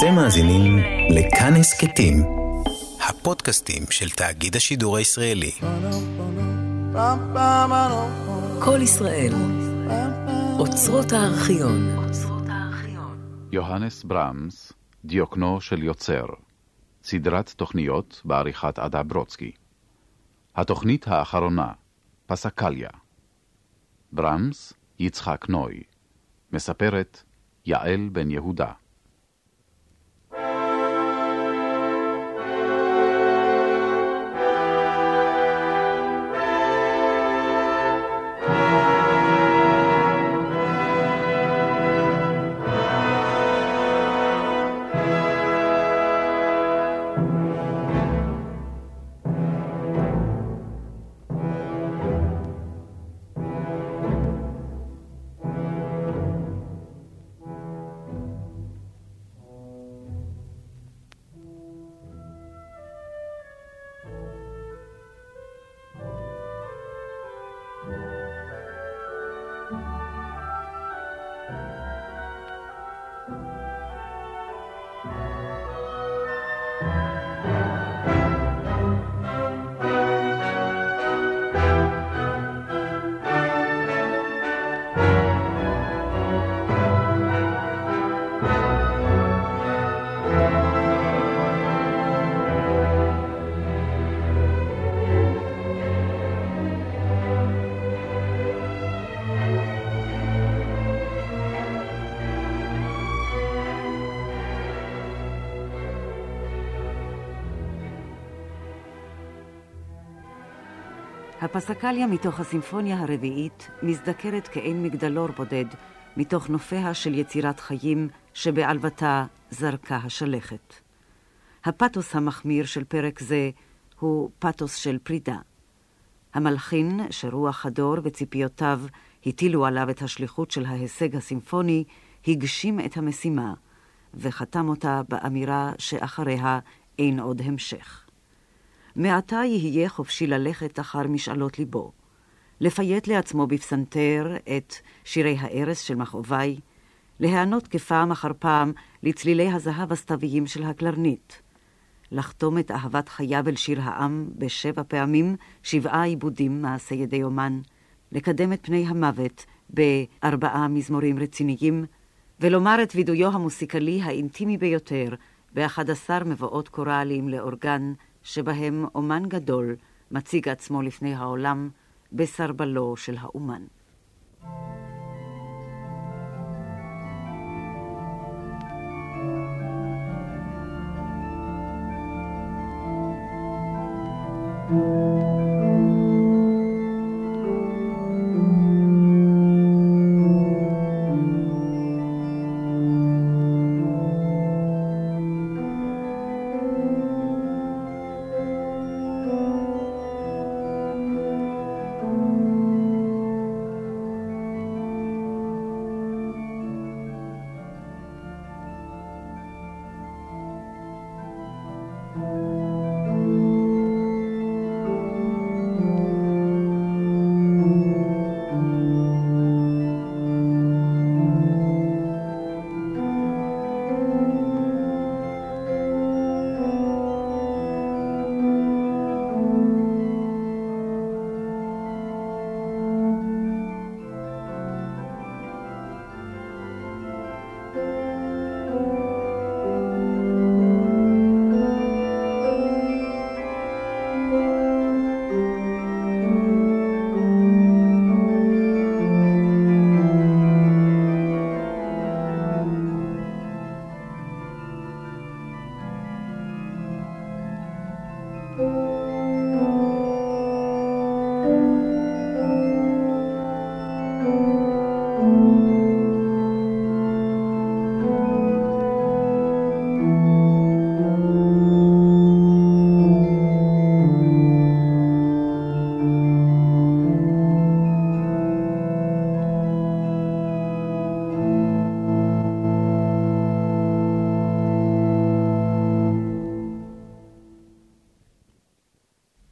אתם מאזינים לכאן הסכתים, הפודקאסטים של תאגיד השידור הישראלי. כל ישראל, אוצרות הארכיון. יוהנס ברמס, דיוקנו של יוצר. סדרת תוכניות בעריכת עדה ברודסקי. התוכנית האחרונה, פסקליה. ברמס, יצחק נוי. מספרת, יעל בן יהודה. הפסקליה מתוך הסימפוניה הרביעית מזדקרת כאין מגדלור בודד מתוך נופיה של יצירת חיים שבעלבתה זרקה השלכת. הפתוס המחמיר של פרק זה הוא פתוס של פרידה. המלחין, שרוח הדור וציפיותיו הטילו עליו את השליחות של ההישג הסימפוני, הגשים את המשימה, וחתם אותה באמירה שאחריה אין עוד המשך. מעתה יהיה חופשי ללכת אחר משאלות ליבו, לפייט לעצמו בפסנתר את שירי הארס של מכאובי, להיענות כפעם אחר פעם לצלילי הזהב הסתיוויים של הקלרנית, לחתום את אהבת חייו אל שיר העם בשבע פעמים, שבעה עיבודים מעשה ידי אומן, לקדם את פני המוות בארבעה מזמורים רציניים, ולומר את וידויו המוסיקלי האינטימי ביותר באחד עשר מבואות קוראליים לאורגן, שבהם אומן גדול מציג עצמו לפני העולם בסרבלו של האומן.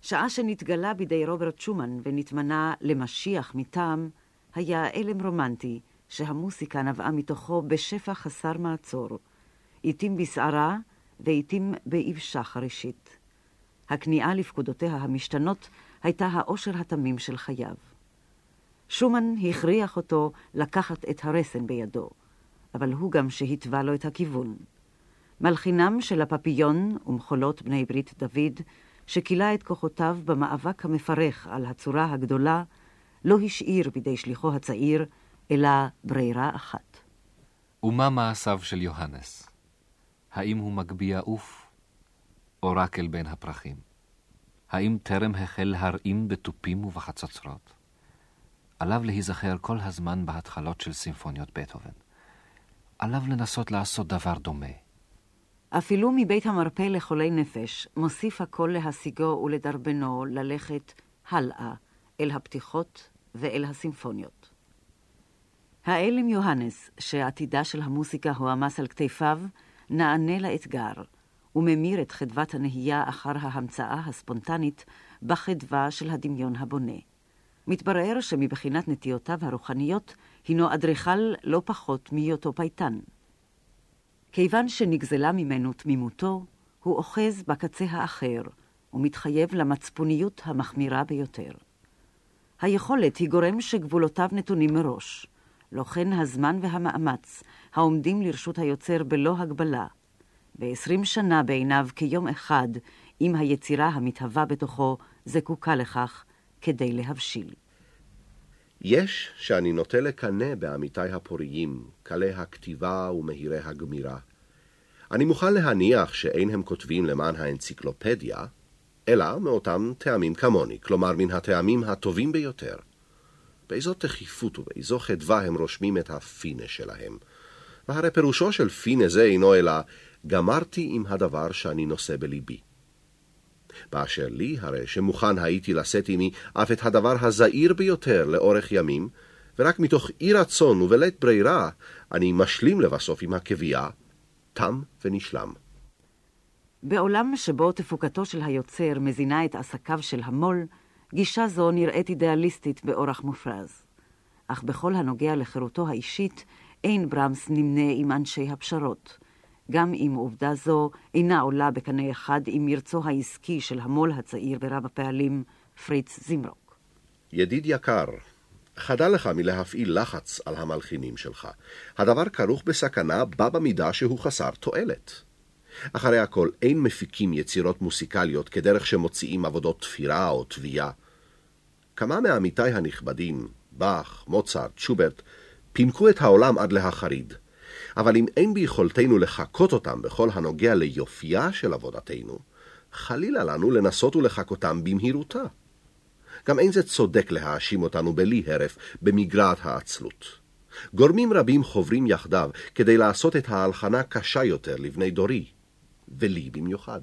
שעה שנתגלה בידי רוברט שומן ונתמנה למשיח מטעם, היה הלם רומנטי שהמוסיקה נבעה מתוכו בשפע חסר מעצור. עתים בסערה ועתים באבשה חרישית. הכניעה לפקודותיה המשתנות הייתה האושר התמים של חייו. שומן הכריח אותו לקחת את הרסן בידו, אבל הוא גם שהתווה לו את הכיוון. מלחינם של הפפיון ומחולות בני ברית דוד, שכילה את כוחותיו במאבק המפרך על הצורה הגדולה, לא השאיר בידי שליחו הצעיר, אלא ברירה אחת. ומה מעשיו של יוהנס? האם הוא מגביה עוף, או רק אל בין הפרחים? האם טרם החל להרעים בתופים ובחצוצרות? עליו להיזכר כל הזמן בהתחלות של סימפוניות בטהובן. עליו לנסות לעשות דבר דומה. אפילו מבית המרפא לחולי נפש, מוסיף הכל להשיגו ולדרבנו ללכת הלאה, אל הפתיחות ואל הסימפוניות. האלם יוהנס, שעתידה של המוסיקה הועמס על כתפיו, נענה לאתגר, וממיר את חדוות הנהייה אחר ההמצאה הספונטנית בחדווה של הדמיון הבונה. מתברר שמבחינת נטיותיו הרוחניות, הינו אדריכל לא פחות מהיותו פייטן. כיוון שנגזלה ממנו תמימותו, הוא אוחז בקצה האחר, ומתחייב למצפוניות המחמירה ביותר. היכולת היא גורם שגבולותיו נתונים מראש, לא כן הזמן והמאמץ העומדים לרשות היוצר בלא הגבלה, ועשרים שנה בעיניו כיום אחד, אם היצירה המתהווה בתוכו זקוקה לכך כדי להבשיל. יש שאני נוטה לקנא בעמיתי הפוריים, קלי הכתיבה ומהירי הגמירה. אני מוכן להניח שאין הם כותבים למען האנציקלופדיה, אלא מאותם טעמים כמוני, כלומר מן הטעמים הטובים ביותר. באיזו תכיפות ובאיזו חדווה הם רושמים את הפינה שלהם. והרי פירושו של פינה זה אינו אלא גמרתי עם הדבר שאני נושא בליבי. באשר לי, הרי שמוכן הייתי לשאת עמי אף את הדבר הזעיר ביותר לאורך ימים, ורק מתוך אי רצון ובלית ברירה, אני משלים לבסוף עם הקביעה, תם ונשלם. בעולם שבו תפוקתו של היוצר מזינה את עסקיו של המו"ל, גישה זו נראית אידיאליסטית באורח מופרז. אך בכל הנוגע לחירותו האישית, אין ברמס נמנה עם אנשי הפשרות. גם אם עובדה זו אינה עולה בקנה אחד עם מרצו העסקי של המו"ל הצעיר ברב הפעלים, פריץ זימרוק. ידיד יקר, חדל לך מלהפעיל לחץ על המלחינים שלך. הדבר כרוך בסכנה בה במידה שהוא חסר תועלת. אחרי הכל, אין מפיקים יצירות מוסיקליות כדרך שמוציאים עבודות תפירה או תביעה. כמה מעמיתי הנכבדים, באך, מוצרט, שוברט, פינקו את העולם עד להחריד. אבל אם אין ביכולתנו לחקות אותם בכל הנוגע ליופייה של עבודתנו, חלילה לנו לנסות ולחקותם במהירותה. גם אין זה צודק להאשים אותנו בלי הרף במגרעת העצלות. גורמים רבים חוברים יחדיו כדי לעשות את ההלחנה קשה יותר לבני דורי, ולי במיוחד.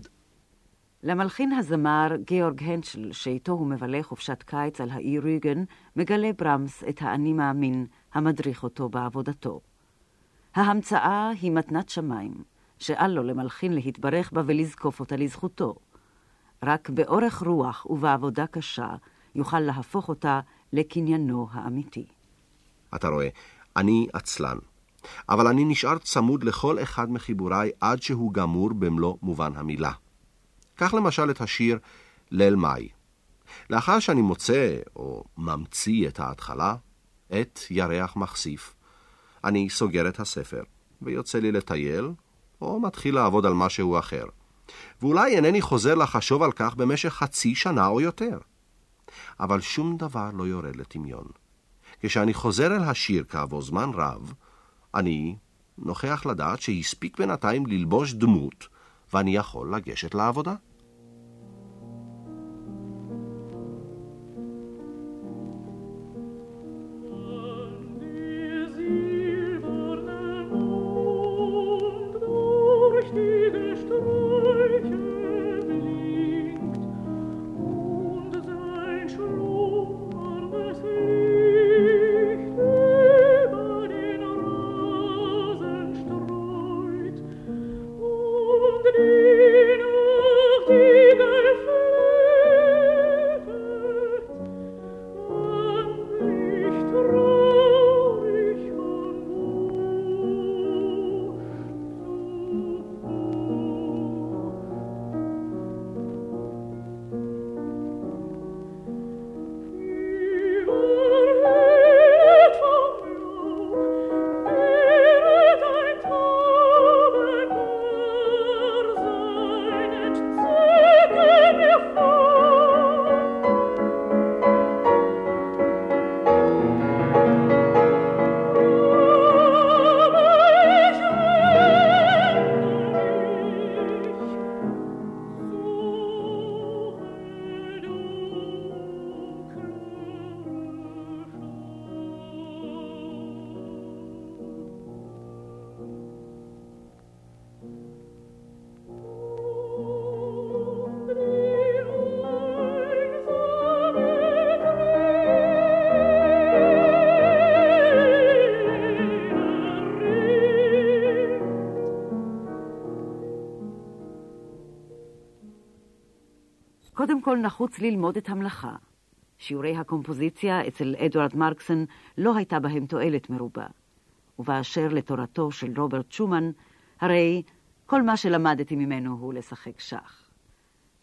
למלחין הזמר גיאורג הנשל, שאיתו הוא מבלה חופשת קיץ על האי ריגן, מגלה ברמס את האני מאמין המדריך אותו בעבודתו. ההמצאה היא מתנת שמיים, שאל לו למלחין להתברך בה ולזקוף אותה לזכותו. רק באורך רוח ובעבודה קשה יוכל להפוך אותה לקניינו האמיתי. אתה רואה, אני עצלן, אבל אני נשאר צמוד לכל אחד מחיבוריי עד שהוא גמור במלוא מובן המילה. קח למשל את השיר ליל מאי. לאחר שאני מוצא, או ממציא את ההתחלה, את ירח מחשיף, אני סוגר את הספר, ויוצא לי לטייל, או מתחיל לעבוד על משהו אחר. ואולי אינני חוזר לחשוב על כך במשך חצי שנה או יותר. אבל שום דבר לא יורד לטמיון. כשאני חוזר אל השיר כעבור זמן רב, אני נוכח לדעת שהספיק בינתיים ללבוש דמות, ואני יכול לגשת לעבודה. קודם כל נחוץ ללמוד את המלאכה. שיעורי הקומפוזיציה אצל אדוארד מרקסון לא הייתה בהם תועלת מרובה. ובאשר לתורתו של רוברט שומן, הרי כל מה שלמדתי ממנו הוא לשחק שח.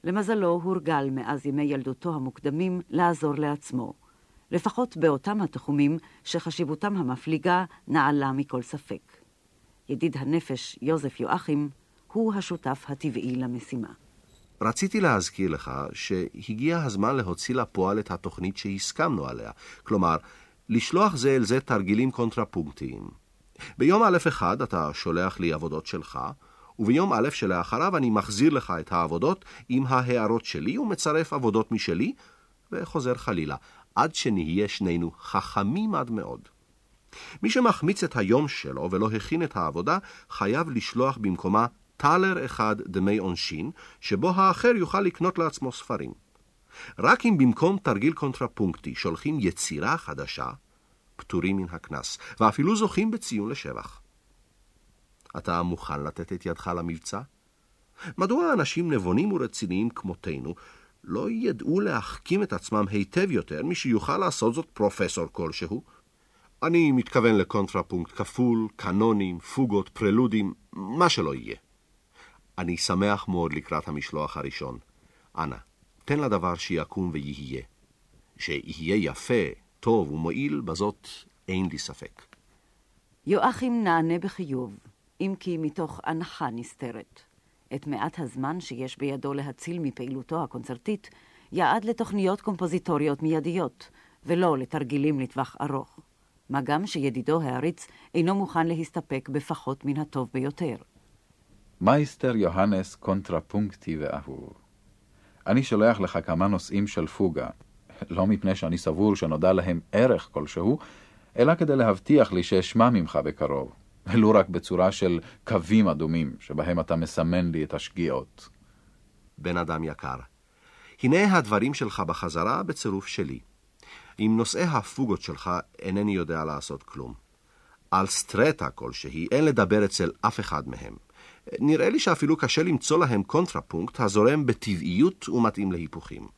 למזלו הורגל מאז ימי ילדותו המוקדמים לעזור לעצמו, לפחות באותם התחומים שחשיבותם המפליגה נעלה מכל ספק. ידיד הנפש יוזף יואכים הוא השותף הטבעי למשימה. רציתי להזכיר לך שהגיע הזמן להוציא לפועל את התוכנית שהסכמנו עליה, כלומר, לשלוח זה אל זה תרגילים קונטרפונקטיים. ביום א' אחד אתה שולח לי עבודות שלך, וביום א' שלאחריו אני מחזיר לך את העבודות עם ההערות שלי ומצרף עבודות משלי, וחוזר חלילה, עד שנהיה שנינו חכמים עד מאוד. מי שמחמיץ את היום שלו ולא הכין את העבודה, חייב לשלוח במקומה טלר אחד דמי עונשין, שבו האחר יוכל לקנות לעצמו ספרים. רק אם במקום תרגיל קונטרפונקטי שולחים יצירה חדשה, פטורים מן הקנס, ואפילו זוכים בציון לשבח. אתה מוכן לתת את ידך למבצע? מדוע אנשים נבונים ורציניים כמותנו לא ידעו להחכים את עצמם היטב יותר משיוכל לעשות זאת פרופסור כלשהו? אני מתכוון לקונטרפונקט כפול, קנונים, פוגות, פרלודים, מה שלא יהיה. אני שמח מאוד לקראת המשלוח הראשון. אנא, תן לדבר שיקום ויהיה. שיהיה יפה, טוב ומועיל, בזאת אין לי ספק. יואכים נענה בחיוב, אם כי מתוך הנחה נסתרת. את מעט הזמן שיש בידו להציל מפעילותו הקונצרטית, יעד לתוכניות קומפוזיטוריות מיידיות, ולא לתרגילים לטווח ארוך. מה גם שידידו העריץ אינו מוכן להסתפק בפחות מן הטוב ביותר. מייסטר יוהנס קונטרפונקטי ואהוב. אני שולח לך כמה נושאים של פוגה, לא מפני שאני סבור שנודע להם ערך כלשהו, אלא כדי להבטיח לי שאשמע ממך בקרוב, ולו רק בצורה של קווים אדומים, שבהם אתה מסמן לי את השגיאות. בן אדם יקר, הנה הדברים שלך בחזרה בצירוף שלי. עם נושאי הפוגות שלך אינני יודע לעשות כלום. על סטרטו כלשהי אין לדבר אצל אף אחד מהם. נראה לי שאפילו קשה למצוא להם קונטרפונקט הזורם בטבעיות ומתאים להיפוכים.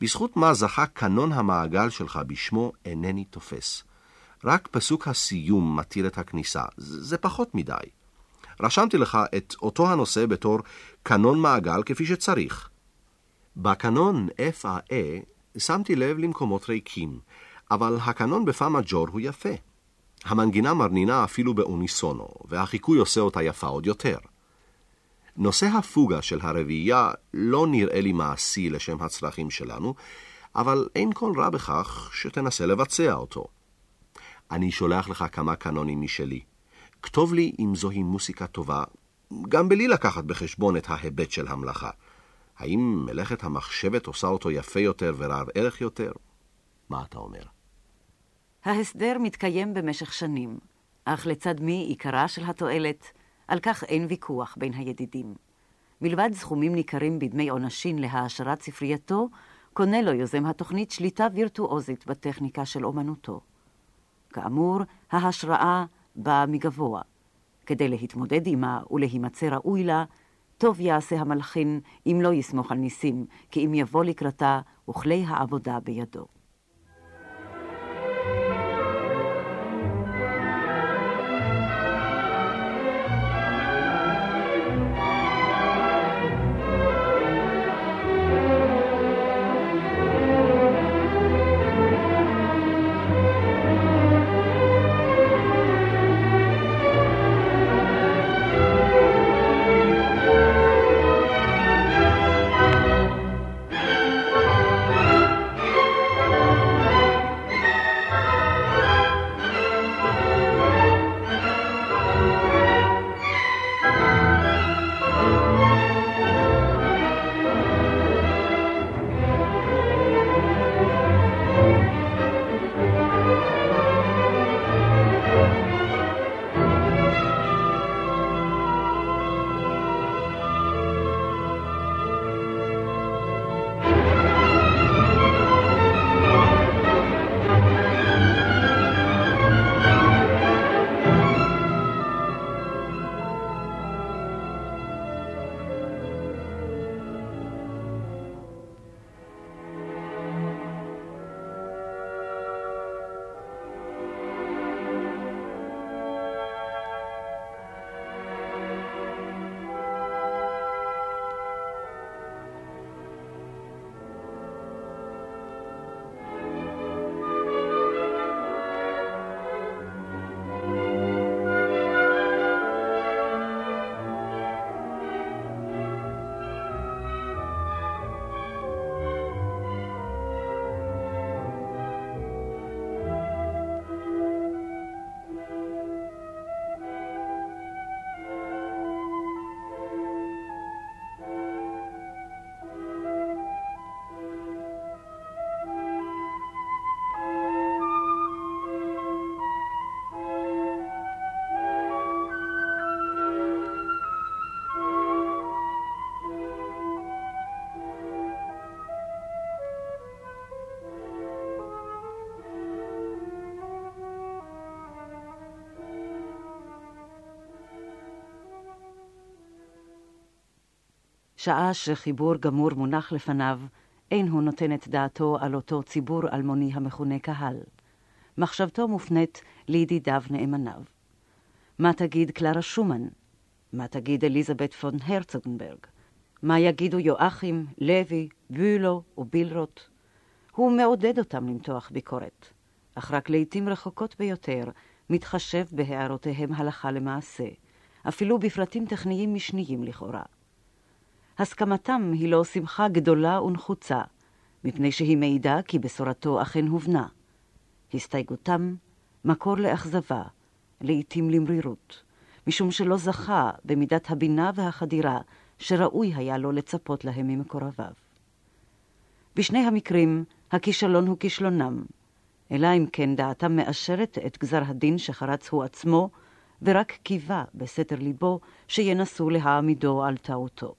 בזכות מה זכה קנון המעגל שלך בשמו אינני תופס. רק פסוק הסיום מתיר את הכניסה, זה פחות מדי. רשמתי לך את אותו הנושא בתור קנון מעגל כפי שצריך. בקנון FAA שמתי לב למקומות ריקים, אבל הקנון בפה מג'ור הוא יפה. המנגינה מרנינה אפילו באוניסונו, והחיקוי עושה אותה יפה עוד יותר. נושא הפוגה של הרביעייה לא נראה לי מעשי לשם הצרכים שלנו, אבל אין כל רע בכך שתנסה לבצע אותו. אני שולח לך כמה קנונים משלי. כתוב לי אם זוהי מוסיקה טובה, גם בלי לקחת בחשבון את ההיבט של המלאכה. האם מלאכת המחשבת עושה אותו יפה יותר ורב ערך יותר? מה אתה אומר? ההסדר מתקיים במשך שנים, אך לצד מי עיקרה של התועלת, על כך אין ויכוח בין הידידים. מלבד סכומים ניכרים בדמי עונשין להעשרת ספרייתו, קונה לו יוזם התוכנית שליטה וירטואוזית בטכניקה של אומנותו. כאמור, ההשראה באה מגבוה. כדי להתמודד עמה ולהימצא ראוי לה, טוב יעשה המלחין אם לא יסמוך על ניסים, כי אם יבוא לקראתה וכלי העבודה בידו. שעה שחיבור גמור מונח לפניו, אין הוא נותן את דעתו על אותו ציבור אלמוני המכונה קהל. מחשבתו מופנית לידידיו נאמניו. מה תגיד קלרה שומן? מה תגיד אליזבת פון הרצוגנברג? מה יגידו יואכים, לוי, בולו ובילרוט? הוא מעודד אותם למתוח ביקורת, אך רק לעתים רחוקות ביותר מתחשב בהערותיהם הלכה למעשה, אפילו בפרטים טכניים משניים לכאורה. הסכמתם היא לא שמחה גדולה ונחוצה, מפני שהיא מעידה כי בשורתו אכן הובנה. הסתייגותם, מקור לאכזבה, לעתים למרירות, משום שלא זכה במידת הבינה והחדירה שראוי היה לו לצפות להם ממקורביו. בשני המקרים, הכישלון הוא כישלונם, אלא אם כן דעתם מאשרת את גזר הדין שחרץ הוא עצמו, ורק קיווה בסתר ליבו שינסו להעמידו על טעותו.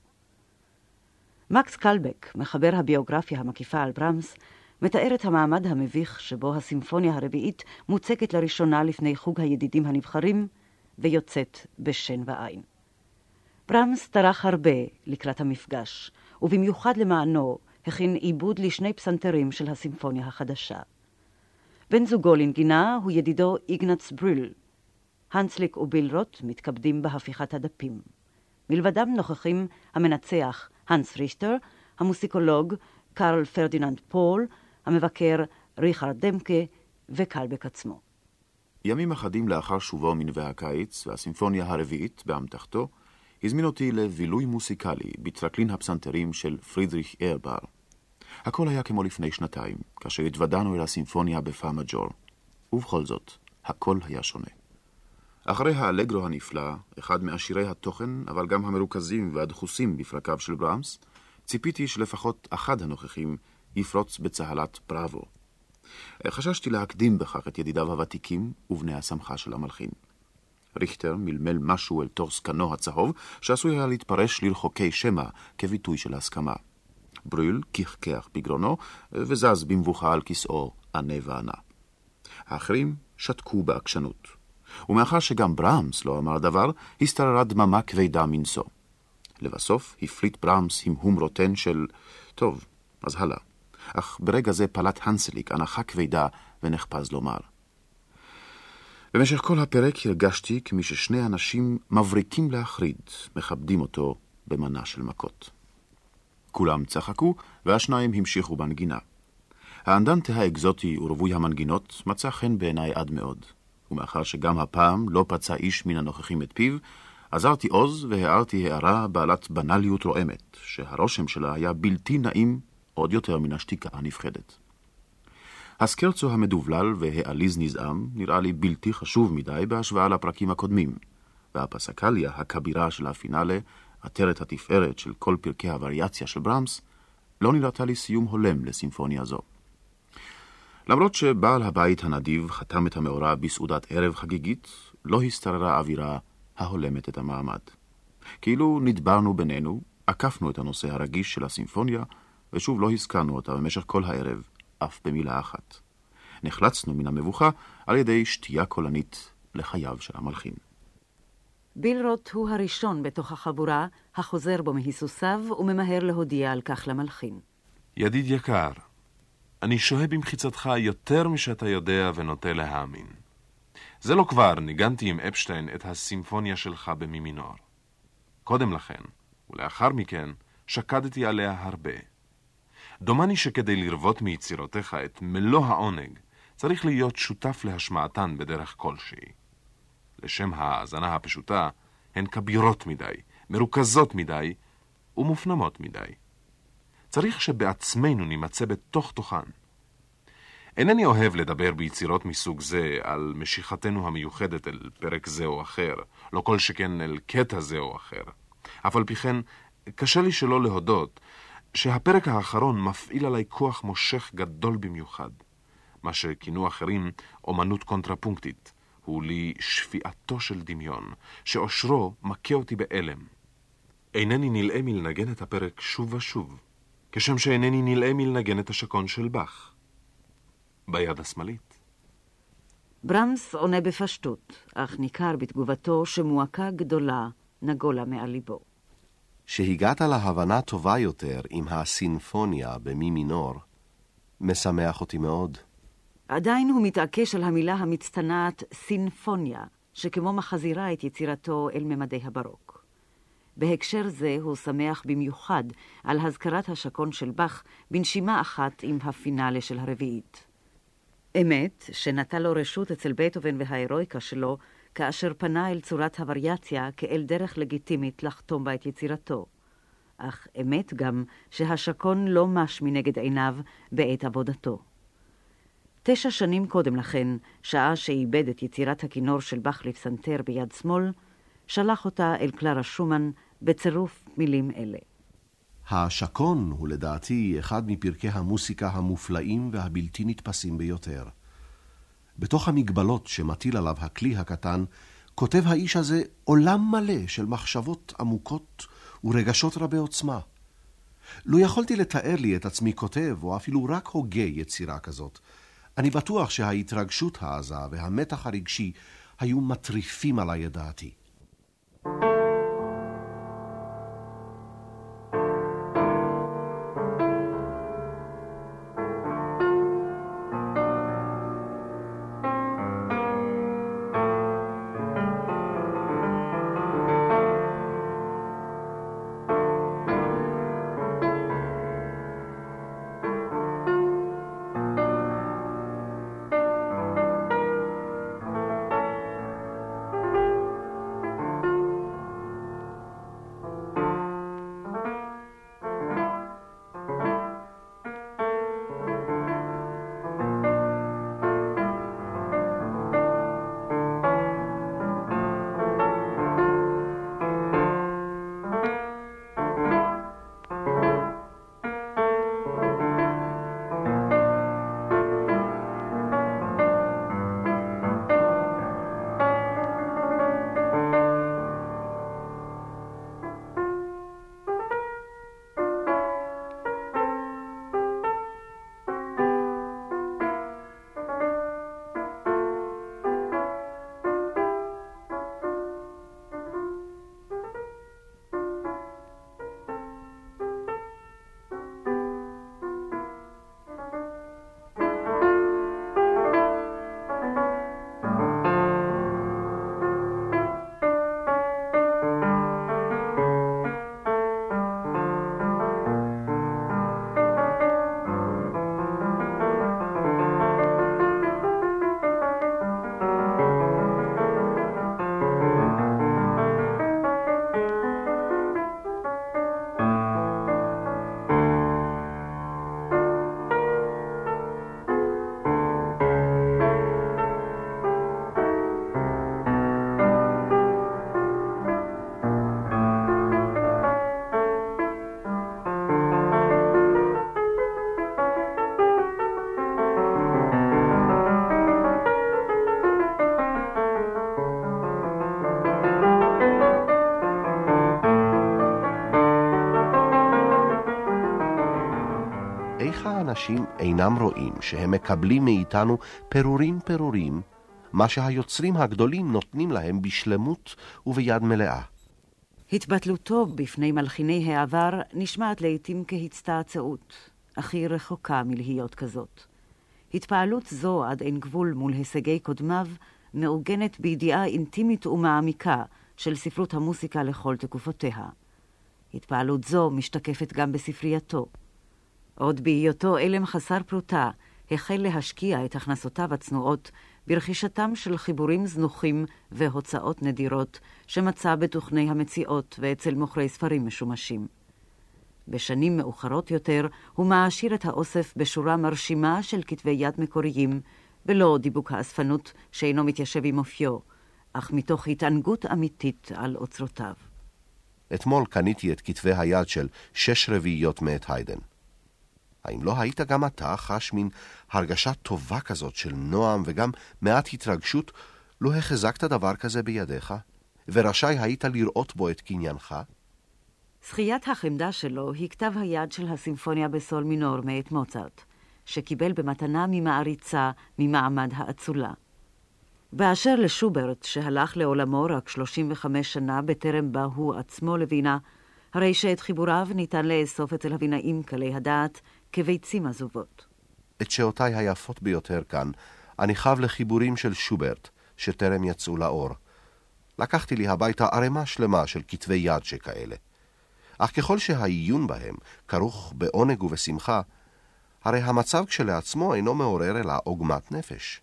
מקס קלבק, מחבר הביוגרפיה המקיפה על ברמס, מתאר את המעמד המביך שבו הסימפוניה הרביעית מוצקת לראשונה לפני חוג הידידים הנבחרים, ויוצאת בשן ועין. ברמס טרח הרבה לקראת המפגש, ובמיוחד למענו הכין עיבוד לשני פסנתרים של הסימפוניה החדשה. בן זוגו לנגינה הוא ידידו איגנץ בריל. הנסליק ובילרוט מתכבדים בהפיכת הדפים. מלבדם נוכחים המנצח הנס ריכטר, המוסיקולוג קרל פרדיננד פול, המבקר ריכרד דמקה וקלבק עצמו. ימים אחדים לאחר שובו מנווה הקיץ והסימפוניה הרביעית באמתחתו, הזמין אותי לבילוי מוסיקלי בטרקלין הפסנתרים של פרידריך ארבאר. הכל היה כמו לפני שנתיים, כאשר התוודענו אל הסימפוניה בפה מג'ור. ובכל זאת, הכל היה שונה. אחרי האלגרו הנפלא, אחד מעשירי התוכן, אבל גם המרוכזים והדחוסים בפרקיו של ברמס, ציפיתי שלפחות אחד הנוכחים יפרוץ בצהלת בראבו. חששתי להקדים בכך את ידידיו הוותיקים ובני הסמכה של המלחין. ריכטר מלמל משהו אל תוך זקנו הצהוב, שעשוי היה להתפרש לרחוקי שמא כביטוי של הסכמה. בריל כחכח בגרונו, וזז במבוכה על כיסאו ענה וענה. האחרים שתקו בעקשנות. ומאחר שגם ברמס לא אמר דבר, השתררה דממה כבדה מנשוא. לבסוף הפליט ברמס המהום רוטן של, טוב, אז הלאה. אך ברגע זה פלט הנסליק הנחה כבדה ונחפז לומר. במשך כל הפרק הרגשתי כמי ששני אנשים מבריקים להחריד, מכבדים אותו במנה של מכות. כולם צחקו, והשניים המשיכו בנגינה. האנדנטה האקזוטי ורווי המנגינות מצא חן בעיניי עד מאוד, ומאחר שגם הפעם לא פצע איש מן הנוכחים את פיו, עזרתי עוז והערתי הערה בעלת בנאליות רועמת, שהרושם שלה היה בלתי נעים עוד יותר מן השתיקה הנפחדת. הסקרצו המדובלל והעליז נזעם נראה לי בלתי חשוב מדי בהשוואה לפרקים הקודמים, והפסקליה הכבירה של הפינאלה, עטרת התפארת של כל פרקי הווריאציה של ברמס, לא נראתה לי סיום הולם לסימפוניה זו. למרות שבעל הבית הנדיב חתם את המאורע בסעודת ערב חגיגית, לא השתררה אווירה ההולמת את המעמד. כאילו נדברנו בינינו, עקפנו את הנושא הרגיש של הסימפוניה, ושוב לא הזכרנו אותה במשך כל הערב, אף במילה אחת. נחלצנו מן המבוכה על ידי שתייה קולנית לחייו של המלחין. בילרוט הוא הראשון בתוך החבורה החוזר בו מהיסוסיו וממהר להודיע על כך למלחין. ידיד יקר, אני שוהה במחיצתך יותר משאתה יודע ונוטה להאמין. זה לא כבר ניגנתי עם אפשטיין את הסימפוניה שלך במי. קודם לכן, ולאחר מכן, שקדתי עליה הרבה. דומני שכדי לרוות מיצירותיך את מלוא העונג, צריך להיות שותף להשמעתן בדרך כלשהי. לשם ההאזנה הפשוטה, הן כבירות מדי, מרוכזות מדי ומופנמות מדי. צריך שבעצמנו נימצא בתוך תוכן. אינני אוהב לדבר ביצירות מסוג זה על משיכתנו המיוחדת אל פרק זה או אחר, לא כל שכן אל קטע זה או אחר. אף על פי כן, קשה לי שלא להודות שהפרק האחרון מפעיל עליי כוח מושך גדול במיוחד. מה שכינו אחרים אומנות קונטרפונקטית, הוא לי שפיעתו של דמיון, שאושרו מכה אותי באלם. אינני נלאה מלנגן את הפרק שוב ושוב, כשם שאינני נלאה מלנגן את השקון של באך. ביד השמאלית. ברמס עונה בפשטות, אך ניכר בתגובתו שמועקה גדולה נגולה מעל ליבו. שהגעת להבנה טובה יותר עם הסינפוניה במי מינור, משמח אותי מאוד. עדיין הוא מתעקש על המילה המצטנעת סינפוניה, שכמו מחזירה את יצירתו אל ממדי הברוק. בהקשר זה הוא שמח במיוחד על הזכרת השקון של באך בנשימה אחת עם הפינאלה של הרביעית. אמת, שנטה לו רשות אצל בטהובן וההירואיקה שלו, כאשר פנה אל צורת הווריאציה כאל דרך לגיטימית לחתום בה את יצירתו. אך אמת גם שהשקון לא מש מנגד עיניו בעת עבודתו. תשע שנים קודם לכן, שעה שאיבד את יצירת הכינור של באך לפסנתר ביד שמאל, שלח אותה אל קלרה שומן בצירוף מילים אלה. השקון הוא לדעתי אחד מפרקי המוסיקה המופלאים והבלתי נתפסים ביותר. בתוך המגבלות שמטיל עליו הכלי הקטן, כותב האיש הזה עולם מלא של מחשבות עמוקות ורגשות רבי עוצמה. לו יכולתי לתאר לי את עצמי כותב, או אפילו רק הוגה יצירה כזאת, אני בטוח שההתרגשות העזה והמתח הרגשי היו מטריפים עליי את דעתי. Thank you. האנשים אינם רואים שהם מקבלים מאיתנו פירורים פירורים, מה שהיוצרים הגדולים נותנים להם בשלמות וביד מלאה. התבטלותו בפני מלחיני העבר נשמעת לעתים כהצטעצעות, אך היא רחוקה מלהיות כזאת. התפעלות זו עד אין גבול מול הישגי קודמיו מעוגנת בידיעה אינטימית ומעמיקה של ספרות המוסיקה לכל תקופותיה. התפעלות זו משתקפת גם בספרייתו. עוד בהיותו אלם חסר פרוטה, החל להשקיע את הכנסותיו הצנועות ברכישתם של חיבורים זנוחים והוצאות נדירות שמצא בתוכני המציאות ואצל מוכרי ספרים משומשים. בשנים מאוחרות יותר הוא מעשיר את האוסף בשורה מרשימה של כתבי יד מקוריים, ולא דיבוק האספנות שאינו מתיישב עם אופיו, אך מתוך התענגות אמיתית על אוצרותיו. אתמול קניתי את כתבי היד של שש רביעיות מאת היידן. האם לא היית גם אתה חש מין הרגשה טובה כזאת של נועם וגם מעט התרגשות, לו החזקת דבר כזה בידיך, ורשאי היית לראות בו את קניינך? זכיית החמדה שלו היא כתב היד של הסימפוניה בסול מינור מאת מוצרט, שקיבל במתנה ממעריצה ממעמד האצולה. באשר לשוברט, שהלך לעולמו רק 35 שנה בטרם בא הוא עצמו לווינה, הרי שאת חיבוריו ניתן לאסוף אצל הבינאים קלי הדעת כביצים עזובות. את שעותיי היפות ביותר כאן, אני חב לחיבורים של שוברט, שטרם יצאו לאור. לקחתי לי הביתה ערימה שלמה של כתבי יד שכאלה. אך ככל שהעיון בהם כרוך בעונג ובשמחה, הרי המצב כשלעצמו אינו מעורר אלא עוגמת נפש.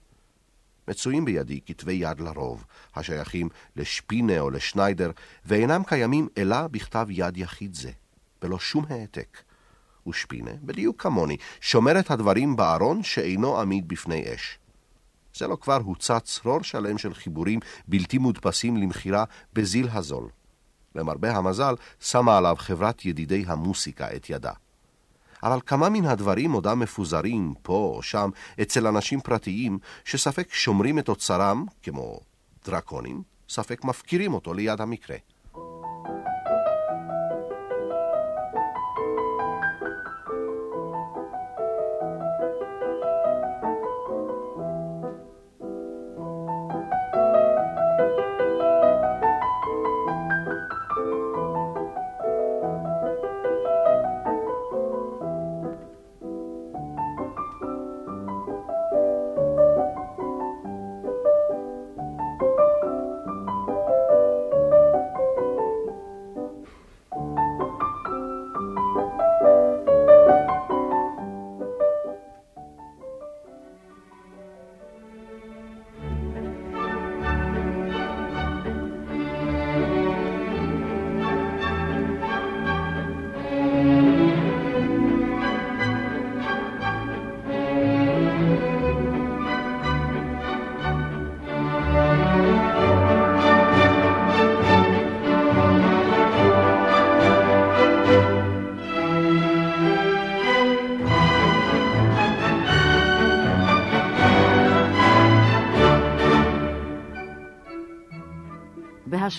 מצויים בידי כתבי יד לרוב, השייכים לשפינה או לשניידר, ואינם קיימים אלא בכתב יד יחיד זה, בלא שום העתק. ושפינה, בדיוק כמוני, שומר את הדברים בארון שאינו עמיד בפני אש. זה לא כבר הוצא צרור שלם של חיבורים בלתי מודפסים למכירה בזיל הזול. למרבה המזל, שמה עליו חברת ידידי המוסיקה את ידה. אבל כמה מן הדברים עודם מפוזרים פה או שם אצל אנשים פרטיים שספק שומרים את אוצרם, כמו דרקונים, ספק מפקירים אותו ליד המקרה.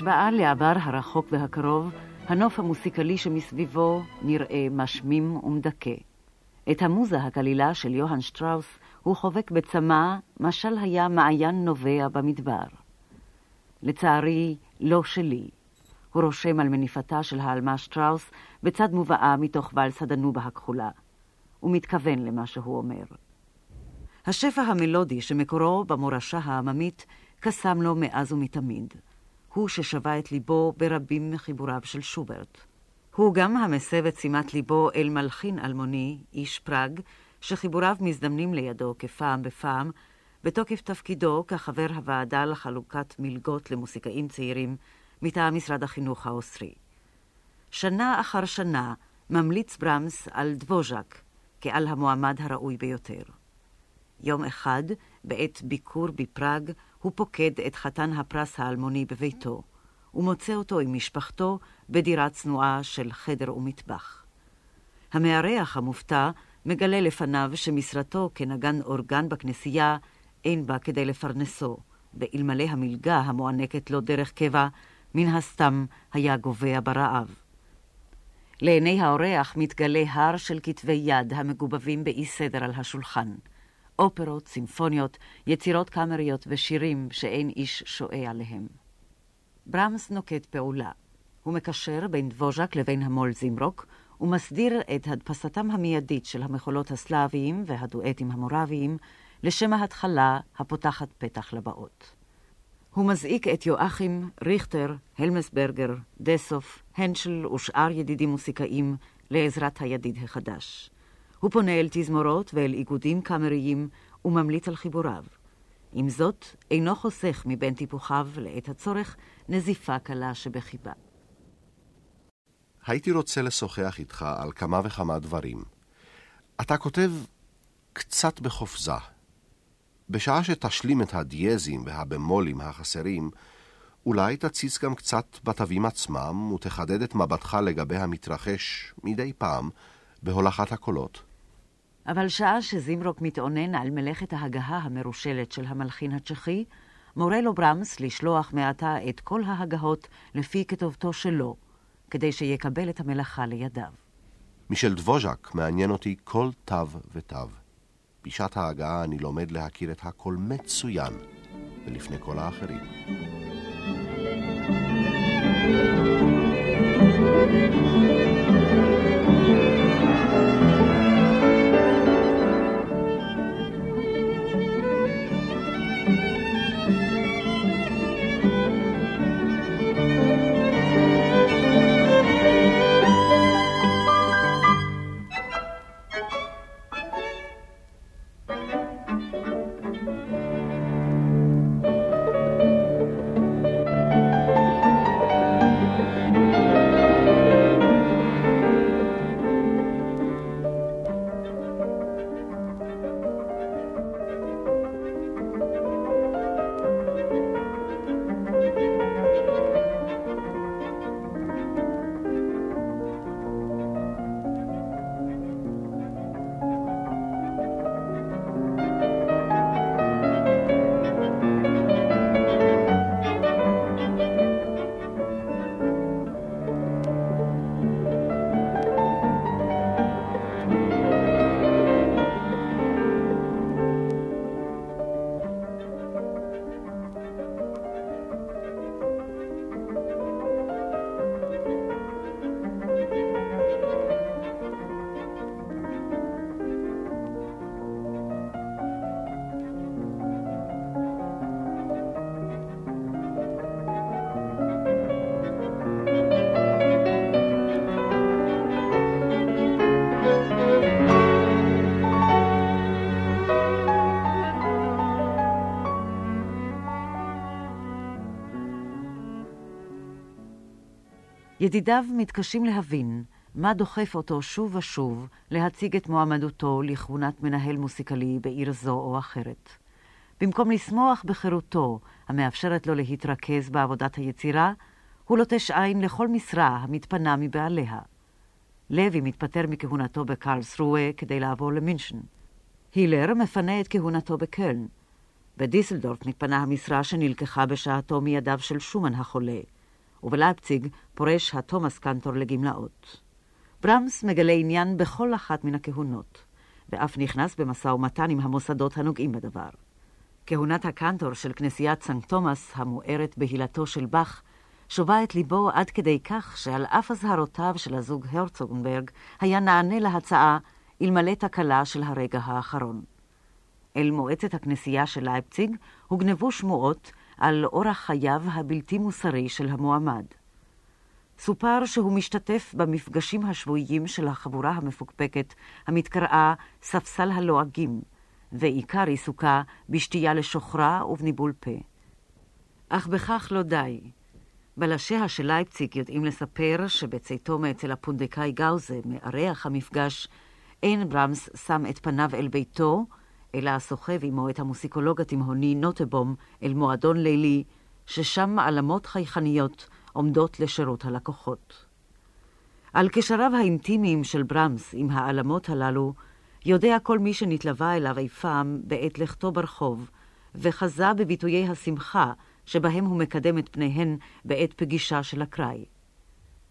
בהשוואה לעבר הרחוק והקרוב, הנוף המוסיקלי שמסביבו נראה משמים ומדכא. את המוזה הקלילה של יוהאן שטראוס הוא חובק בצמא, משל היה מעיין נובע במדבר. לצערי, לא שלי. הוא רושם על מניפתה של העלמה שטראוס בצד מובאה מתוך ואלס הדנובה הכחולה. הוא מתכוון למה שהוא אומר. השפע המלודי שמקורו במורשה העממית קסם לו מאז ומתמיד. הוא ששבה את ליבו ברבים מחיבוריו של שוברט. הוא גם המסב את שימת ליבו אל מלחין אלמוני, איש פראג, שחיבוריו מזדמנים לידו כפעם בפעם, בתוקף תפקידו כחבר הוועדה לחלוקת מלגות למוסיקאים צעירים מטעם משרד החינוך האוסטרי. שנה אחר שנה ממליץ ברמס על דבוז'ק כעל המועמד הראוי ביותר. יום אחד, בעת ביקור בפראג, הוא פוקד את חתן הפרס האלמוני בביתו, ומוצא אותו עם משפחתו בדירה צנועה של חדר ומטבח. המארח המופתע מגלה לפניו שמשרתו כנגן אורגן בכנסייה אין בה כדי לפרנסו, ואלמלא המלגה המוענקת לו דרך קבע, מן הסתם היה גובע ברעב. לעיני האורח מתגלה הר של כתבי יד המגובבים באי סדר על השולחן. אופרות, סימפוניות, יצירות קאמריות ושירים שאין איש שועה עליהם. ברמס נוקט פעולה. הוא מקשר בין דבוז'ק לבין המו"ל זימרוק, ומסדיר את הדפסתם המיידית של המחולות הסלאביים והדואטים המורביים, לשם ההתחלה הפותחת פתח לבאות. הוא מזעיק את יואכים, ריכטר, הלמסברגר, דסוף, הנשל ושאר ידידים מוסיקאים לעזרת הידיד החדש. הוא פונה אל תזמורות ואל איגודים קאמריים וממליץ על חיבוריו. עם זאת, אינו חוסך מבין טיפוחיו לעת הצורך נזיפה קלה שבחיבה. הייתי רוצה לשוחח איתך על כמה וכמה דברים. אתה כותב קצת בחופזה. בשעה שתשלים את הדיאזים והבמולים החסרים, אולי תציץ גם קצת בתווים עצמם ותחדד את מבטך לגבי המתרחש מדי פעם בהולכת הקולות. אבל שעה שזימרוק מתאונן על מלאכת ההגהה המרושלת של המלחין הצ'כי, מורה לו ברמס לשלוח מעתה את כל ההגהות לפי כתובתו שלו, כדי שיקבל את המלאכה לידיו. משל דבוז'ק מעניין אותי כל תו ותו. בשעת ההגעה אני לומד להכיר את הכל מצוין, ולפני כל האחרים. thank you ידידיו מתקשים להבין מה דוחף אותו שוב ושוב להציג את מועמדותו לכהונת מנהל מוסיקלי בעיר זו או אחרת. במקום לשמוח בחירותו, המאפשרת לו להתרכז בעבודת היצירה, הוא לוטש עין לכל משרה המתפנה מבעליה. לוי מתפטר מכהונתו בקרלסרואה כדי לעבור למינשן. הילר מפנה את כהונתו בקלן. בדיסלדורף מתפנה המשרה שנלקחה בשעתו מידיו של שומן החולה, ובלייפציג פורש התומאס קנטור לגמלאות. ברמס מגלה עניין בכל אחת מן הכהונות, ואף נכנס במשא ומתן עם המוסדות הנוגעים בדבר. כהונת הקנטור של כנסיית סנקט תומאס, המוארת בהילתו של באך, שובה את ליבו עד כדי כך שעל אף אזהרותיו של הזוג הרצוגנברג, היה נענה להצעה אלמלא תקלה של הרגע האחרון. אל מועצת הכנסייה של לייפציג הוגנבו שמועות על אורח חייו הבלתי מוסרי של המועמד. סופר שהוא משתתף במפגשים השבועיים של החבורה המפוקפקת, המתקראה ספסל הלועגים, ועיקר עיסוקה בשתייה לשוכרה ובניבול פה. אך בכך לא די. בלשיה של לייפציג יודעים לספר שבצאתו מאצל הפונדקאי גאוזה, מארח המפגש, אין ברמס שם את פניו אל ביתו, אלא סוחב עמו את המוסיקולוג התימהוני נוטבום אל מועדון לילי, ששם מעלמות חייכניות עומדות לשירות הלקוחות. על קשריו האינטימיים של ברמס עם העלמות הללו, יודע כל מי שנתלווה אליו אי פעם בעת לכתו ברחוב, וחזה בביטויי השמחה שבהם הוא מקדם את פניהן בעת פגישה של אקראי.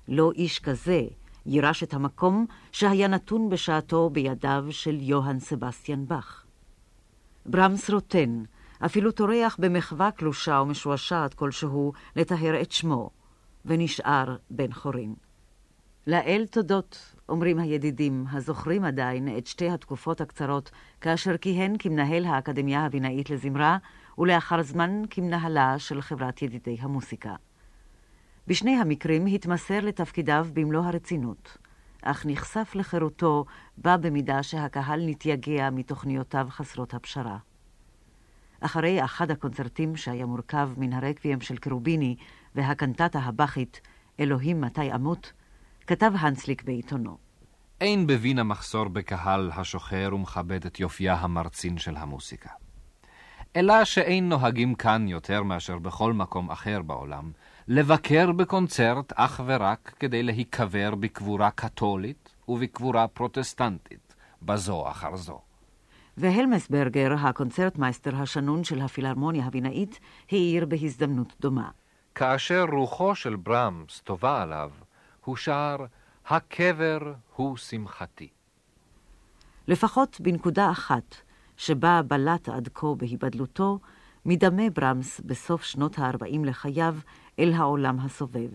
לא איש כזה יירש את המקום שהיה נתון בשעתו בידיו של יוהאן סבסטיאן באך. ברמס רוטן, אפילו טורח במחווה קלושה ומשועשעת כלשהו לטהר את שמו, ונשאר בן חורין. לאל תודות, אומרים הידידים, הזוכרים עדיין את שתי התקופות הקצרות כאשר כיהן כמנהל האקדמיה הבינאית לזמרה, ולאחר זמן כמנהלה של חברת ידידי המוסיקה. בשני המקרים התמסר לתפקידיו במלוא הרצינות, אך נחשף לחירותו בה במידה שהקהל נתייגע מתוכניותיו חסרות הפשרה. אחרי אחד הקונצרטים שהיה מורכב מן הרקבים של קרוביני והקנטטה הבכית "אלוהים מתי אמות", כתב הנסליק בעיתונו. אין בווינה מחסור בקהל השוחר ומכבד את יופייה המרצין של המוסיקה. אלא שאין נוהגים כאן יותר מאשר בכל מקום אחר בעולם, לבקר בקונצרט אך ורק כדי להיקבר בקבורה קתולית ובקבורה פרוטסטנטית, בזו אחר זו. והלמסברגר, הקונצרטמייסטר השנון של הפילהרמוניה הווינאית, העיר בהזדמנות דומה. כאשר רוחו של ברמס טובה עליו, הוא שר הקבר הוא שמחתי. לפחות בנקודה אחת, שבה בלט עד כה בהיבדלותו, מדמה ברמס בסוף שנות ה-40 לחייו אל העולם הסובב.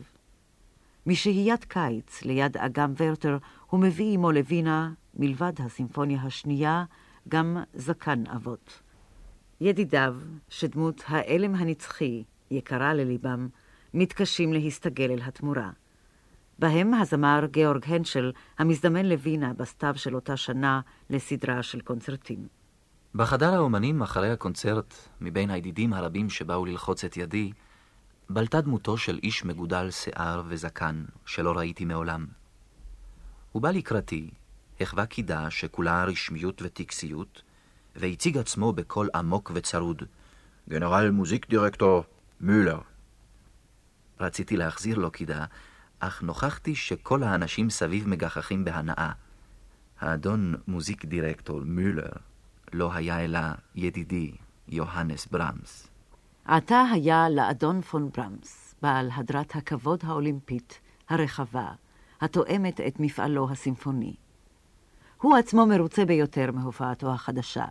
משהיית קיץ ליד אגם ורטר, הוא מביא עמו לווינה, מלבד הסימפוניה השנייה, גם זקן אבות. ידידיו, שדמות האלם הנצחי יקרה לליבם, מתקשים להסתגל אל התמורה. בהם הזמר גאורג הנשל, המזדמן לווינה בסתיו של אותה שנה לסדרה של קונצרטים. בחדר האומנים אחרי הקונצרט, מבין הידידים הרבים שבאו ללחוץ את ידי, בלטה דמותו של איש מגודל שיער וזקן, שלא ראיתי מעולם. הוא בא לקראתי, החווה קידה שכולה רשמיות וטקסיות, והציג עצמו בקול עמוק וצרוד, גנרל מוזיק דירקטור מולר. רציתי להחזיר לו קידה, אך נוכחתי שכל האנשים סביב מגחכים בהנאה. האדון מוזיק דירקטור מולר לא היה אלא ידידי יוהנס ברמס. עתה היה לאדון פון ברמס, בעל הדרת הכבוד האולימפית, הרחבה, התואמת את מפעלו הסימפוני. הוא עצמו מרוצה ביותר מהופעתו החדשה,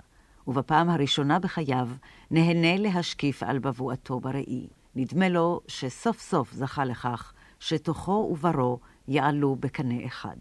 ובפעם הראשונה בחייו נהנה להשקיף על בבואתו בראי. נדמה לו שסוף סוף זכה לכך שתוכו וברו יעלו בקנה אחד.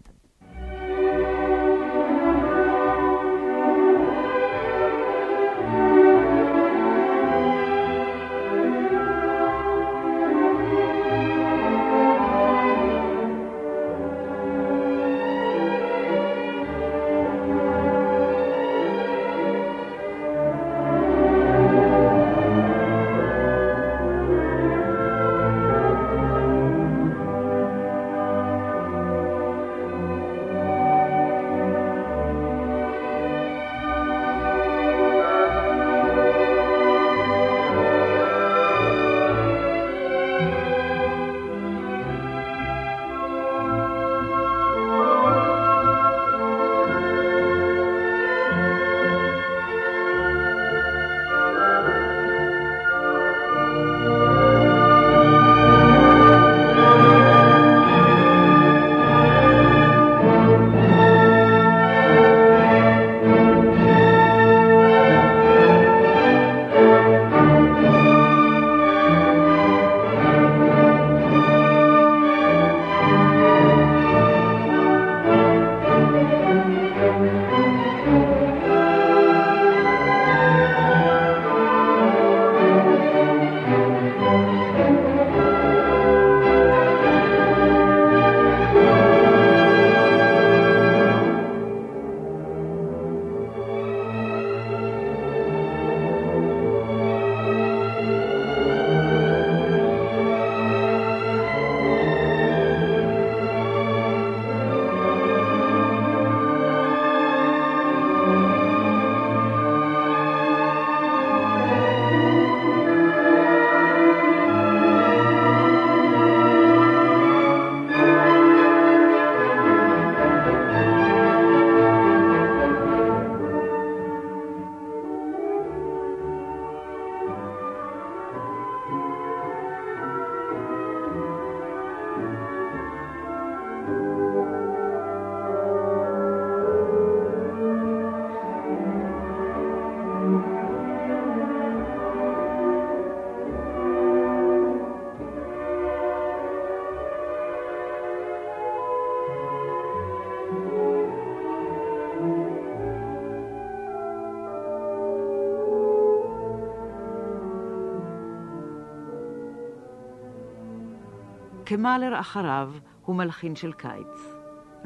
וכמלר אחריו הוא מלחין של קיץ.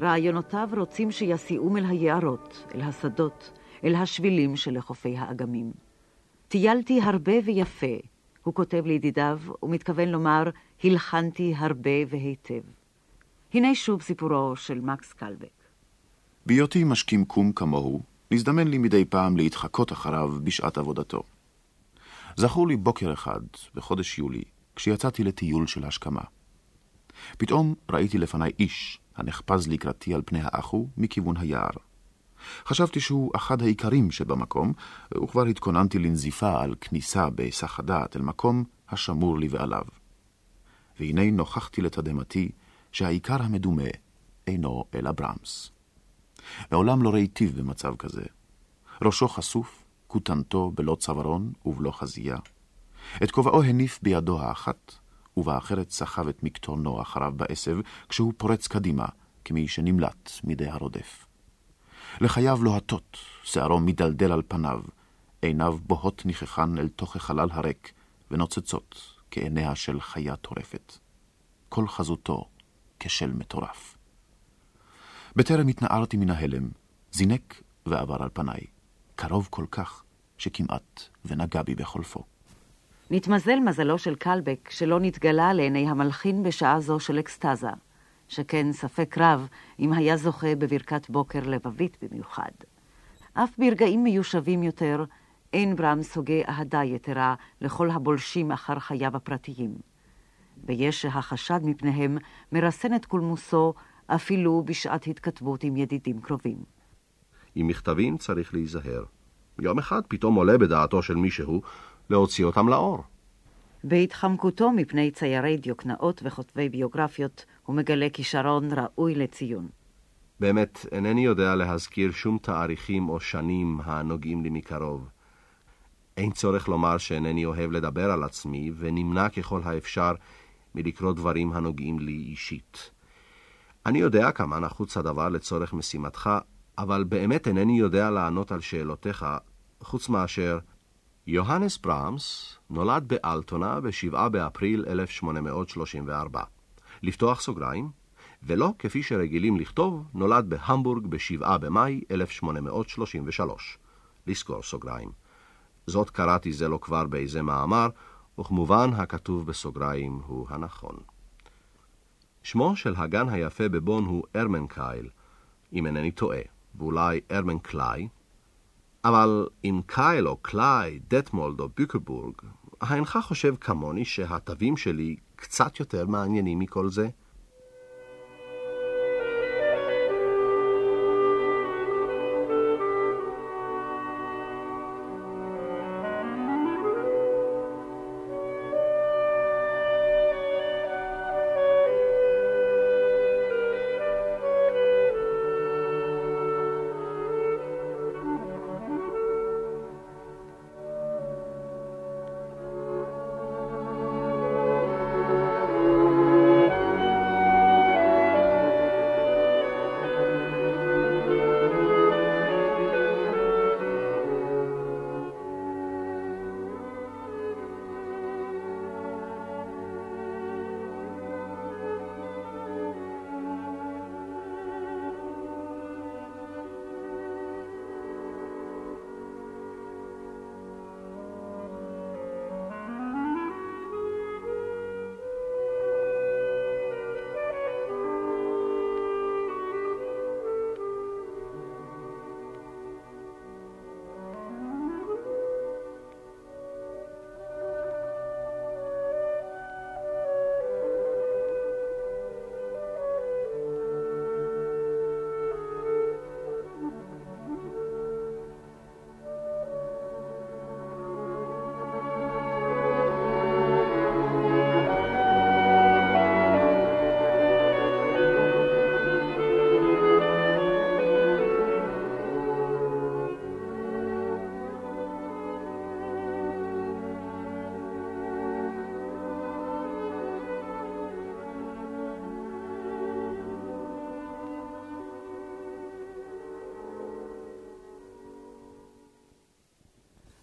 רעיונותיו רוצים שיסיעום אל היערות, אל השדות, אל השבילים שלחופי האגמים. טיילתי הרבה ויפה, הוא כותב לידידיו, ומתכוון לומר, הלחנתי הרבה והיטב. הנה שוב סיפורו של מקס קלבק. בהיותי משכים קום כמוהו, נזדמן לי מדי פעם להתחקות אחריו בשעת עבודתו. זכור לי בוקר אחד, בחודש יולי, כשיצאתי לטיול של השכמה. פתאום ראיתי לפניי איש הנחפז לקראתי על פני האחו מכיוון היער. חשבתי שהוא אחד העיקרים שבמקום, וכבר התכוננתי לנזיפה על כניסה בהיסח הדעת אל מקום השמור לי ועליו. והנה נוכחתי לתדהמתי שהעיקר המדומה אינו אלא ברמס. מעולם לא ראיתיו במצב כזה. ראשו חשוף, כותנתו בלא צווארון ובלא חזייה. את כובעו הניף בידו האחת, ובאחרת סחב את מקטורנו אחריו בעשב, כשהוא פורץ קדימה, כמי שנמלט מידי הרודף. לחייו לוהטות, שערו מדלדל על פניו, עיניו בוהות ניחכן אל תוך החלל הריק, ונוצצות כעיניה של חיה טורפת. כל חזותו כשל מטורף. בטרם התנערתי מן ההלם, זינק ועבר על פניי, קרוב כל כך, שכמעט ונגע בי בחולפו. נתמזל מזלו של קלבק שלא נתגלה לעיני המלחין בשעה זו של אקסטזה, שכן ספק רב אם היה זוכה בברכת בוקר לבבית במיוחד. אף ברגעים מיושבים יותר, אין ברם סוגי אהדה יתרה לכל הבולשים אחר חייו הפרטיים. ויש שהחשד מפניהם מרסן את קולמוסו אפילו בשעת התכתבות עם ידידים קרובים. עם מכתבים צריך להיזהר. יום אחד פתאום עולה בדעתו של מישהו להוציא אותם לאור. בהתחמקותו מפני ציירי דיוקנאות וכותבי ביוגרפיות, הוא מגלה כישרון ראוי לציון. באמת, אינני יודע להזכיר שום תאריכים או שנים הנוגעים לי מקרוב. אין צורך לומר שאינני אוהב לדבר על עצמי, ונמנע ככל האפשר מלקרוא דברים הנוגעים לי אישית. אני יודע כמה נחוץ הדבר לצורך משימתך, אבל באמת אינני יודע לענות על שאלותיך, חוץ מאשר יוהנס ברמס נולד באלטונה ב-7 באפריל 1834. לפתוח סוגריים, ולא כפי שרגילים לכתוב, נולד בהמבורג ב-7 במאי 1833. לסגור סוגריים. זאת קראתי זה לא כבר באיזה מאמר, וכמובן הכתוב בסוגריים הוא הנכון. שמו של הגן היפה בבון הוא ארמנקייל, אם אינני טועה, ואולי ארמן קליי, אבל אם קייל או קליי, דטמולד או בוקרבורג, האינך חושב כמוני שהתווים שלי קצת יותר מעניינים מכל זה?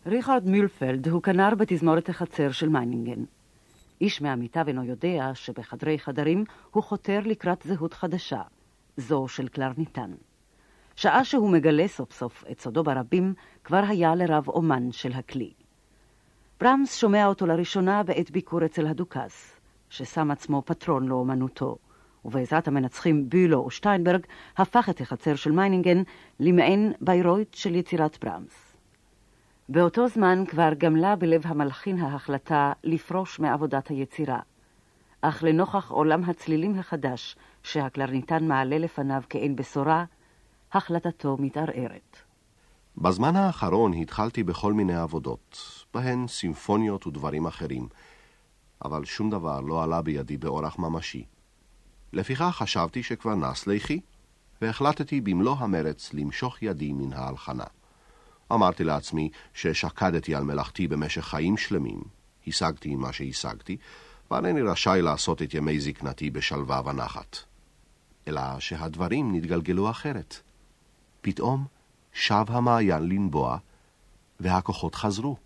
ריכרד מולפלד הוא כנר בתזמורת החצר של מיינינגן. איש מעמיתיו אינו יודע שבחדרי חדרים הוא חותר לקראת זהות חדשה, זו של קלרניטן. שעה שהוא מגלה סוף סוף את סודו ברבים, כבר היה לרב-אומן של הכלי. ברמס שומע אותו לראשונה בעת ביקור אצל הדוכס, ששם עצמו פטרון לאומנותו, ובעזרת המנצחים בילו ושטיינברג הפך את החצר של מיינינגן למעין ביירויט של יצירת ברמס. באותו זמן כבר גמלה בלב המלחין ההחלטה לפרוש מעבודת היצירה. אך לנוכח עולם הצלילים החדש שהקלרניתן מעלה לפניו כאין בשורה, החלטתו מתערערת. בזמן האחרון התחלתי בכל מיני עבודות, בהן סימפוניות ודברים אחרים, אבל שום דבר לא עלה בידי באורח ממשי. לפיכך חשבתי שכבר נס ליחי, והחלטתי במלוא המרץ למשוך ידי מן ההלחנה. אמרתי לעצמי ששקדתי על מלאכתי במשך חיים שלמים, השגתי מה שהשגתי, ואינני רשאי לעשות את ימי זקנתי בשלווה ונחת. אלא שהדברים נתגלגלו אחרת. פתאום שב המעיין לנבוע, והכוחות חזרו.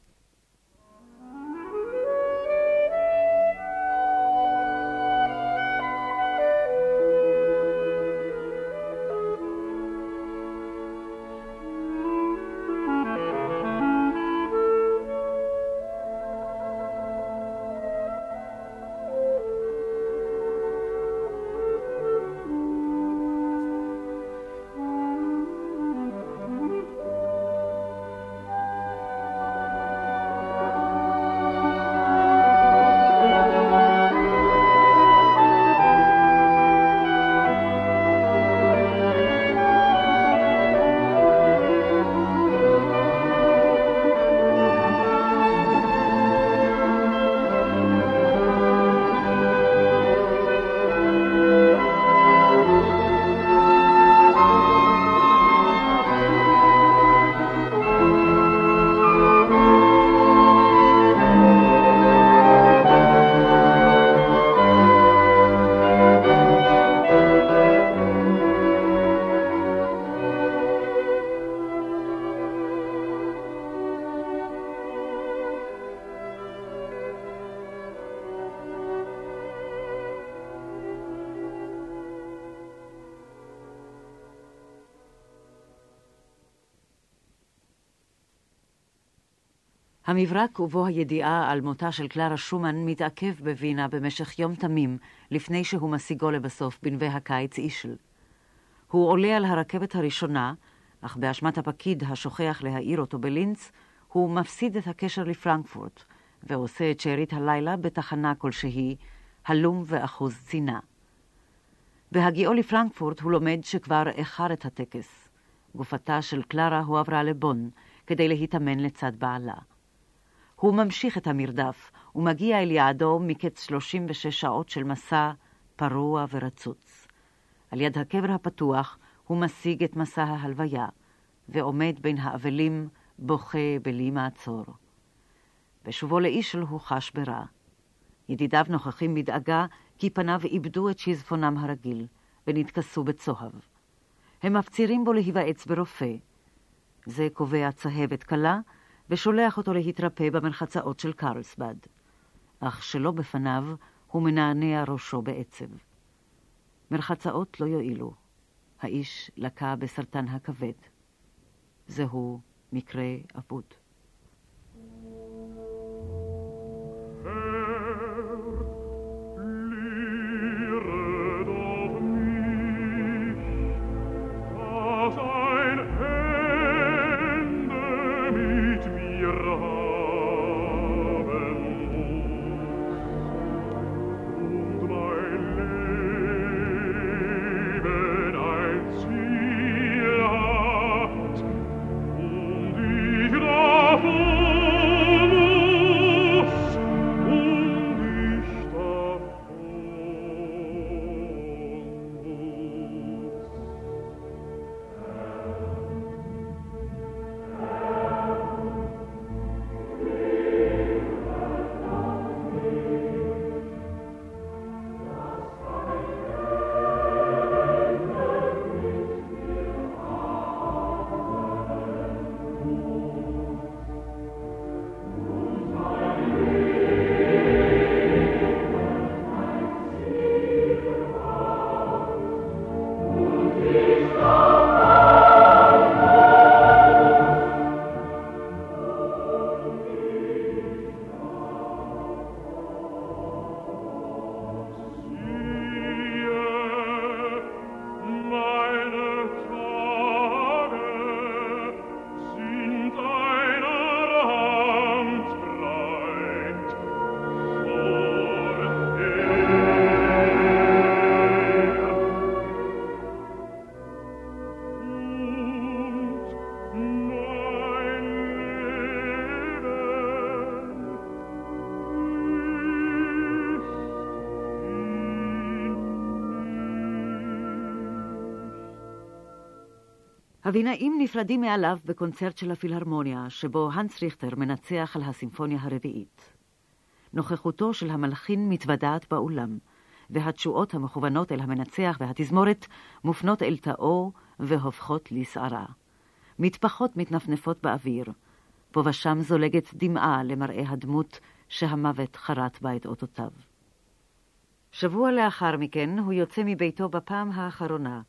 המברק ובו הידיעה על מותה של קלרה שומן מתעכב בווינה במשך יום תמים, לפני שהוא משיגו לבסוף בנווה הקיץ אישל. הוא עולה על הרכבת הראשונה, אך באשמת הפקיד השוכח להעיר אותו בלינץ, הוא מפסיד את הקשר לפרנקפורט, ועושה את שארית הלילה בתחנה כלשהי, הלום ואחוז צינה. בהגיעו לפרנקפורט הוא לומד שכבר איחר את הטקס. גופתה של קלרה הועברה לבון, כדי להתאמן לצד בעלה. הוא ממשיך את המרדף ומגיע אל יעדו מקץ 36 שעות של מסע פרוע ורצוץ. על יד הקבר הפתוח הוא משיג את מסע ההלוויה, ועומד בין האבלים בוכה בלי מעצור. בשובו לאישל הוא חש ברע. ידידיו נוכחים מדאגה כי פניו איבדו את שזפונם הרגיל, ונתכסו בצוהב. הם מפצירים בו להיוועץ ברופא. זה קובע צהבת קלה, ושולח אותו להתרפא במרחצאות של קרלסבד. אך שלא בפניו, הוא מנענע ראשו בעצב. מרחצאות לא יועילו. האיש לקה בסרטן הכבד. זהו מקרה אבוד. הבינאים נפרדים מעליו בקונצרט של הפילהרמוניה, שבו הנס ריכטר מנצח על הסימפוניה הרביעית. נוכחותו של המלחין מתוודעת באולם, והתשואות המכוונות אל המנצח והתזמורת מופנות אל תאו והופכות לסערה. מטפחות מתנפנפות באוויר, פה ושם זולגת דמעה למראה הדמות שהמוות חרת בה את אותותיו. שבוע לאחר מכן הוא יוצא מביתו בפעם האחרונה,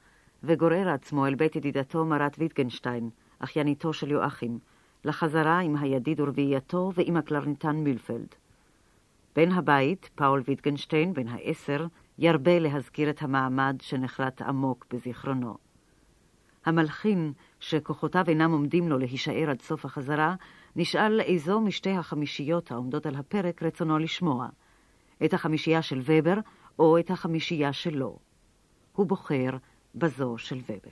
וגורר עצמו אל בית ידידתו מרת ויטגנשטיין, אחייניתו של יואכים, לחזרה עם הידיד ורביעייתו ועם הקלרניתן מילפלד. בן הבית, פאול ויטגנשטיין, בן העשר, ירבה להזכיר את המעמד שנחרט עמוק בזיכרונו. המלחין, שכוחותיו אינם עומדים לו להישאר עד סוף החזרה, נשאל איזו משתי החמישיות העומדות על הפרק רצונו לשמוע, את החמישייה של ובר או את החמישייה שלו. הוא בוחר בזו של ובר.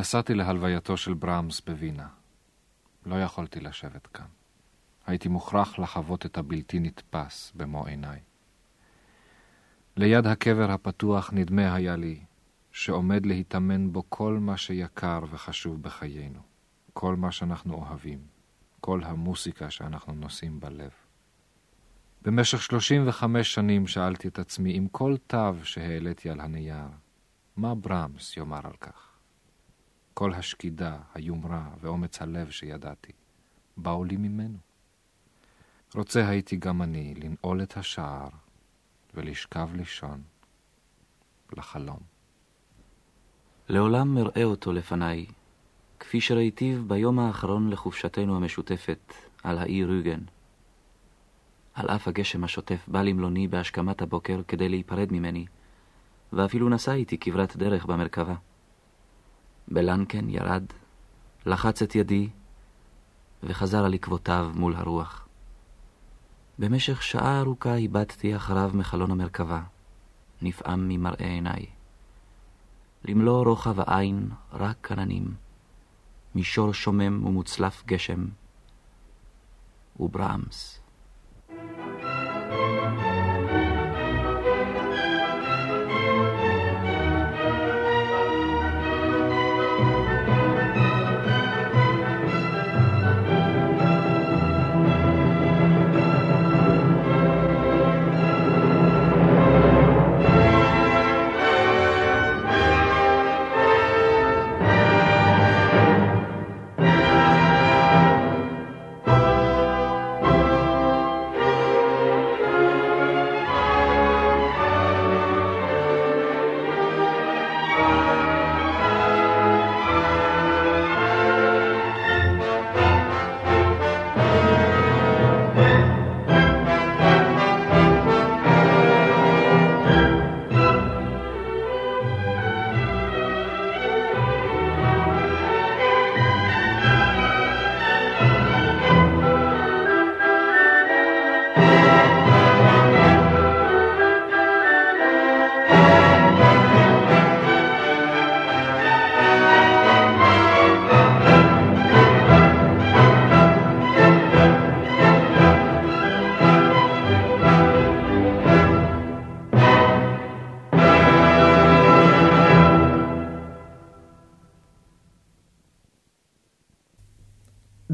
נסעתי להלווייתו של ברמס בווינה. לא יכולתי לשבת כאן. הייתי מוכרח לחוות את הבלתי נתפס במו עיניי. ליד הקבר הפתוח נדמה היה לי שעומד להיטמן בו כל מה שיקר וחשוב בחיינו, כל מה שאנחנו אוהבים, כל המוסיקה שאנחנו נושאים בלב. במשך 35 שנים שאלתי את עצמי עם כל תו שהעליתי על הנייר, מה ברמס יאמר על כך? כל השקידה, היומרה ואומץ הלב שידעתי, באו לי ממנו. רוצה הייתי גם אני לנעול את השער ולשכב לישון לחלום. לעולם אראה אותו לפניי, כפי שראיתיו ביום האחרון לחופשתנו המשותפת על האי רוגן. על אף הגשם השוטף בא למלוני בהשכמת הבוקר כדי להיפרד ממני, ואפילו נסע איתי כברת דרך במרכבה. בלנקן ירד, לחץ את ידי, וחזר על עקבותיו מול הרוח. במשך שעה ארוכה הבטתי אחריו מחלון המרכבה, נפעם ממראה עיניי. למלוא רוחב העין רק עננים, מישור שומם ומוצלף גשם, וברמס.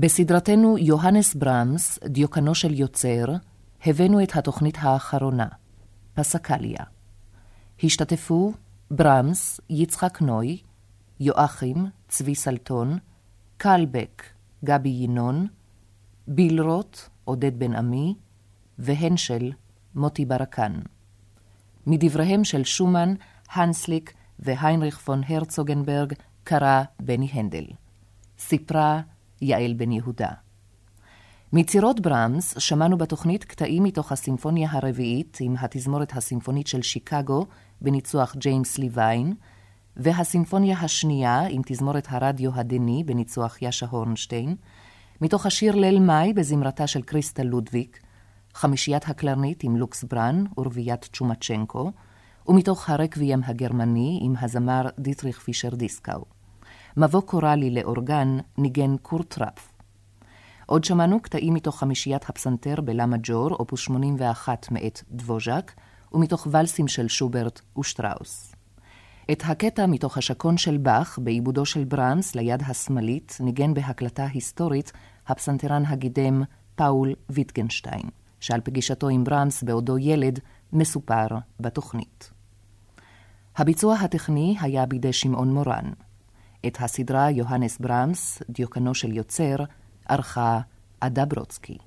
בסדרתנו יוהנס ברמס, דיוקנו של יוצר, הבאנו את התוכנית האחרונה, פסקליה. השתתפו ברמס, יצחק נוי, יואכים, צבי סלטון, קלבק, גבי ינון, בילרוט, עודד בן עמי, והנשל, מוטי ברקן. מדבריהם של שומן, הנסליק והיינריך פון הרצוגנברג קרא בני הנדל. סיפרה יעל בן יהודה. מצירות ברמס שמענו בתוכנית קטעים מתוך הסימפוניה הרביעית עם התזמורת הסימפונית של שיקגו בניצוח ג'יימס ליוויין, והסימפוניה השנייה עם תזמורת הרדיו הדני בניצוח יאשה הורנשטיין, מתוך השיר ליל מאי בזמרתה של קריסטל לודוויק, חמישיית הקלרנית עם לוקס ברן ורביית צ'ומצ'נקו, ומתוך הרקוויאם הגרמני עם הזמר דיטריך פישר דיסקאו. מבוא קוראלי לאורגן ניגן קורט רפף. עוד שמענו קטעים מתוך חמישיית הפסנתר בלה מג'ור, אופוס 81 מאת דבוז'ק, ומתוך ולסים של שוברט ושטראוס. את הקטע מתוך השקון של באך, בעיבודו של ברמס ליד השמאלית, ניגן בהקלטה היסטורית הפסנתרן הגידם פאול ויטגנשטיין, שעל פגישתו עם ברמס בעודו ילד, מסופר בתוכנית. הביצוע הטכני היה בידי שמעון מורן. את הסדרה יוהנס ברמס, דיוקנו של יוצר, ערכה עדה ברודסקי.